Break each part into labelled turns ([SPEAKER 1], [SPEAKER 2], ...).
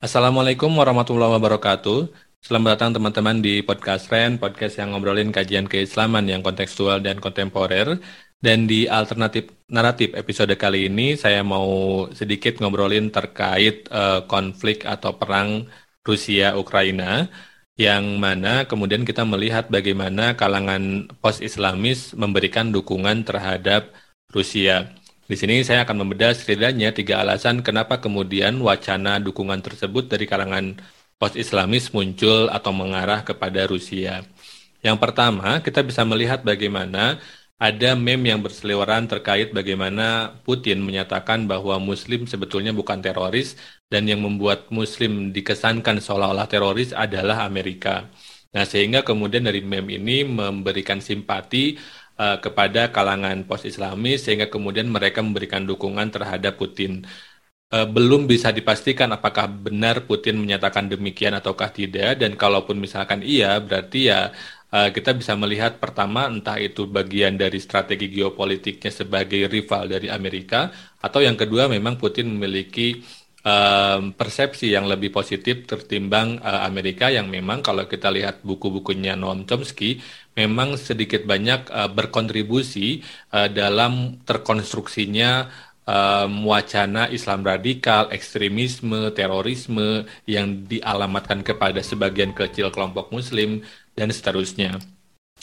[SPEAKER 1] Assalamualaikum warahmatullahi wabarakatuh. Selamat datang teman-teman di podcast Ren, podcast yang ngobrolin kajian keislaman yang kontekstual dan kontemporer. Dan di alternatif naratif episode kali ini saya mau sedikit ngobrolin terkait uh, konflik atau perang Rusia Ukraina yang mana kemudian kita melihat bagaimana kalangan post-Islamis memberikan dukungan terhadap Rusia. Di sini saya akan membedah setidaknya tiga alasan kenapa kemudian wacana dukungan tersebut dari kalangan post-Islamis muncul atau mengarah kepada Rusia. Yang pertama, kita bisa melihat bagaimana ada meme yang berseliweran terkait bagaimana Putin menyatakan bahwa Muslim sebetulnya bukan teroris dan yang membuat Muslim dikesankan seolah-olah teroris adalah Amerika. Nah, sehingga kemudian dari meme ini memberikan simpati uh, kepada kalangan post-Islamis sehingga kemudian mereka memberikan dukungan terhadap Putin. Uh, belum bisa dipastikan apakah benar Putin menyatakan demikian ataukah tidak dan kalaupun misalkan iya berarti ya uh, kita bisa melihat pertama entah itu bagian dari strategi geopolitiknya sebagai rival dari Amerika atau yang kedua memang Putin memiliki um, persepsi yang lebih positif tertimbang uh, Amerika yang memang kalau kita lihat buku-bukunya Noam Chomsky memang sedikit banyak uh, berkontribusi uh, dalam terkonstruksinya um, wacana Islam radikal, ekstremisme, terorisme yang dialamatkan kepada sebagian kecil kelompok Muslim dan seterusnya.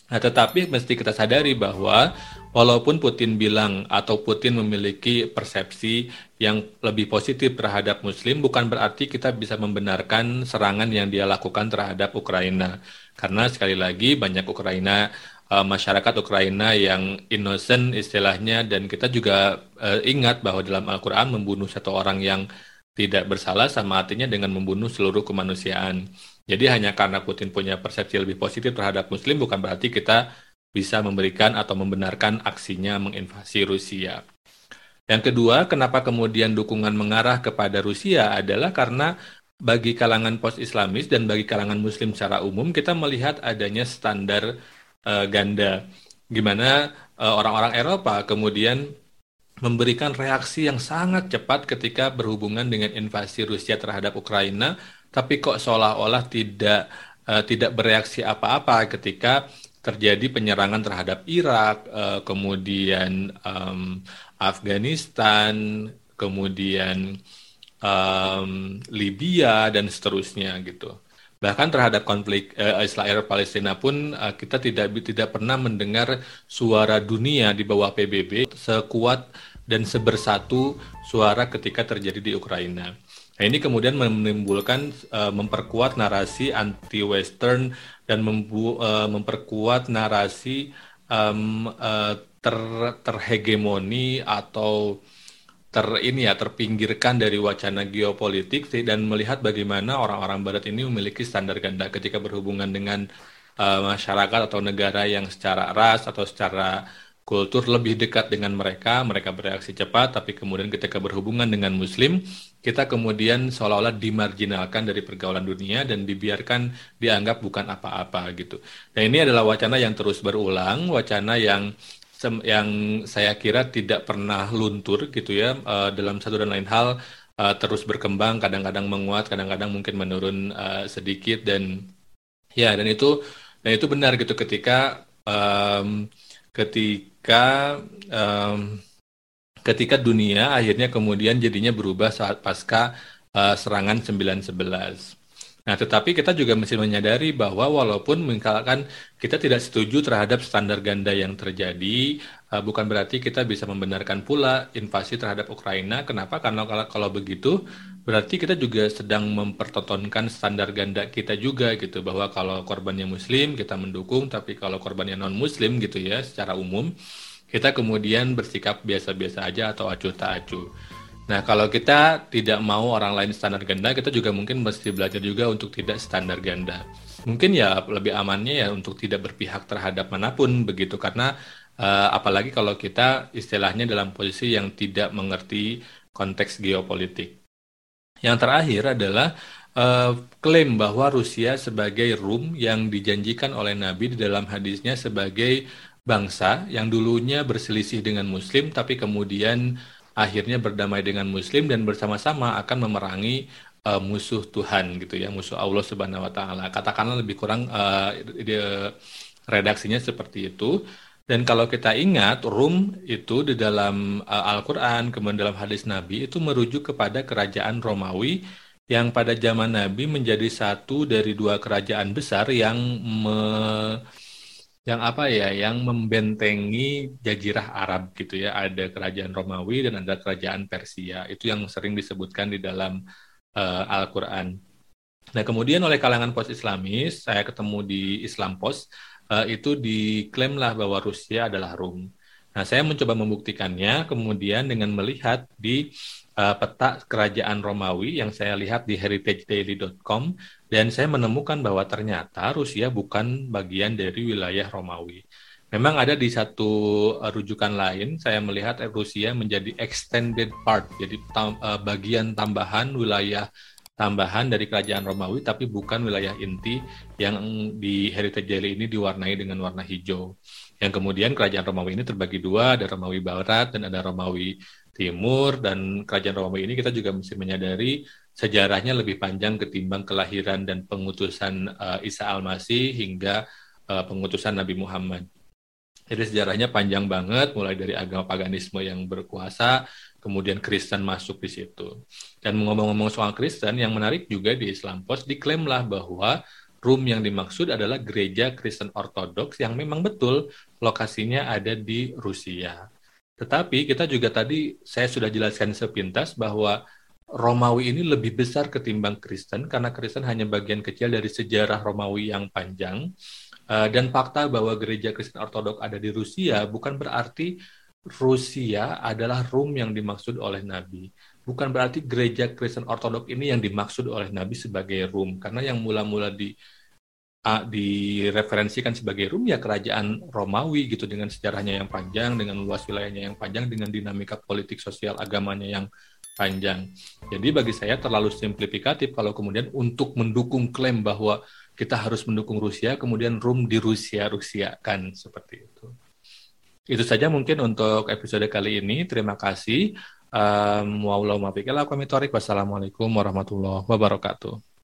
[SPEAKER 1] Nah, tetapi mesti kita sadari bahwa walaupun Putin bilang atau Putin memiliki persepsi yang lebih positif terhadap Muslim, bukan berarti kita bisa membenarkan serangan yang dia lakukan terhadap Ukraina. Karena sekali lagi banyak Ukraina uh, masyarakat Ukraina yang innocent istilahnya dan kita juga uh, ingat bahwa dalam Al-Qur'an membunuh satu orang yang tidak bersalah sama artinya dengan membunuh seluruh kemanusiaan. Jadi hanya karena Putin punya persepsi lebih positif terhadap Muslim bukan berarti kita bisa memberikan atau membenarkan aksinya menginvasi Rusia. Yang kedua, kenapa kemudian dukungan mengarah kepada Rusia adalah karena bagi kalangan post-Islamis dan bagi kalangan Muslim secara umum kita melihat adanya standar uh, ganda, gimana uh, orang-orang Eropa kemudian memberikan reaksi yang sangat cepat ketika berhubungan dengan invasi Rusia terhadap Ukraina tapi kok seolah-olah tidak uh, tidak bereaksi apa-apa ketika terjadi penyerangan terhadap Irak, uh, kemudian um, Afghanistan, kemudian um, Libya dan seterusnya gitu. Bahkan terhadap konflik uh, Israel Palestina pun uh, kita tidak tidak pernah mendengar suara dunia di bawah PBB sekuat dan sebersatu suara ketika terjadi di Ukraina. Nah, ini kemudian menimbulkan uh, memperkuat narasi anti-Western dan membu, uh, memperkuat narasi um, uh, ter, terhegemoni atau ter ini ya terpinggirkan dari wacana geopolitik dan melihat bagaimana orang-orang Barat ini memiliki standar ganda ketika berhubungan dengan uh, masyarakat atau negara yang secara ras atau secara kultur lebih dekat dengan mereka, mereka bereaksi cepat, tapi kemudian ketika berhubungan dengan Muslim, kita kemudian seolah-olah dimarginalkan dari pergaulan dunia dan dibiarkan dianggap bukan apa-apa gitu. Dan ini adalah wacana yang terus berulang, wacana yang yang saya kira tidak pernah luntur gitu ya uh, dalam satu dan lain hal uh, terus berkembang, kadang-kadang menguat, kadang-kadang mungkin menurun uh, sedikit dan ya dan itu dan itu benar gitu ketika um, ketika um, ketika dunia akhirnya kemudian jadinya berubah saat pasca uh, serangan 911. Nah, tetapi kita juga mesti menyadari bahwa walaupun misalkan kita tidak setuju terhadap standar ganda yang terjadi, bukan berarti kita bisa membenarkan pula invasi terhadap Ukraina. Kenapa? Karena kalau, kalau begitu, berarti kita juga sedang mempertontonkan standar ganda kita juga gitu, bahwa kalau korbannya Muslim kita mendukung, tapi kalau korbannya non Muslim gitu ya, secara umum kita kemudian bersikap biasa-biasa aja atau acuh tak acuh. Nah, kalau kita tidak mau orang lain standar ganda, kita juga mungkin mesti belajar juga untuk tidak standar ganda. Mungkin ya lebih amannya ya untuk tidak berpihak terhadap mana pun begitu karena uh, apalagi kalau kita istilahnya dalam posisi yang tidak mengerti konteks geopolitik. Yang terakhir adalah uh, klaim bahwa Rusia sebagai Rum yang dijanjikan oleh Nabi di dalam hadisnya sebagai bangsa yang dulunya berselisih dengan Muslim tapi kemudian akhirnya berdamai dengan Muslim dan bersama-sama akan memerangi uh, musuh Tuhan gitu ya, musuh Allah Subhanahu wa taala. Katakanlah lebih kurang uh, redaksinya seperti itu. Dan kalau kita ingat, Rum itu di dalam uh, Al-Quran, kemudian dalam hadis Nabi, itu merujuk kepada kerajaan Romawi yang pada zaman Nabi menjadi satu dari dua kerajaan besar yang me, yang apa ya, yang membentengi jazirah Arab gitu ya. Ada kerajaan Romawi dan ada kerajaan Persia. Itu yang sering disebutkan di dalam uh, Al-Quran. Nah, kemudian oleh kalangan post-Islamis, saya ketemu di Islam Post, uh, itu diklaimlah bahwa Rusia adalah Rum. Nah, saya mencoba membuktikannya kemudian dengan melihat di uh, peta kerajaan Romawi yang saya lihat di heritagedaily.com dan saya menemukan bahwa ternyata Rusia bukan bagian dari wilayah Romawi. Memang ada di satu uh, rujukan lain saya melihat Rusia menjadi extended part, jadi tam, bagian tambahan wilayah tambahan dari kerajaan Romawi tapi bukan wilayah inti yang di Heritage Daily ini diwarnai dengan warna hijau. Yang kemudian kerajaan Romawi ini terbagi dua, ada Romawi Barat dan ada Romawi Timur dan kerajaan Romawi ini kita juga mesti menyadari sejarahnya lebih panjang ketimbang kelahiran dan pengutusan uh, Isa Al-Masih hingga uh, pengutusan Nabi Muhammad. Jadi sejarahnya panjang banget, mulai dari agama paganisme yang berkuasa, kemudian Kristen masuk di situ. Dan ngomong-ngomong soal Kristen, yang menarik juga di Islam Post diklaimlah bahwa room yang dimaksud adalah gereja Kristen Ortodoks yang memang betul lokasinya ada di Rusia. Tetapi kita juga tadi saya sudah jelaskan sepintas bahwa Romawi ini lebih besar ketimbang Kristen karena Kristen hanya bagian kecil dari sejarah Romawi yang panjang Eh, dan fakta bahwa gereja Kristen Ortodok ada di Rusia bukan berarti Rusia adalah Rum yang dimaksud oleh Nabi. Bukan berarti gereja Kristen Ortodok ini yang dimaksud oleh Nabi sebagai Rum. Karena yang mula-mula di direferensikan sebagai Rum ya kerajaan Romawi gitu dengan sejarahnya yang panjang, dengan luas wilayahnya yang panjang, dengan dinamika politik sosial agamanya yang panjang. Jadi bagi saya terlalu simplifikatif kalau kemudian untuk mendukung klaim bahwa kita harus mendukung Rusia, kemudian room di Rusia, Rusia kan seperti itu. Itu saja mungkin untuk episode kali ini. Terima kasih. Um, Wassalamualaikum warahmatullahi wabarakatuh.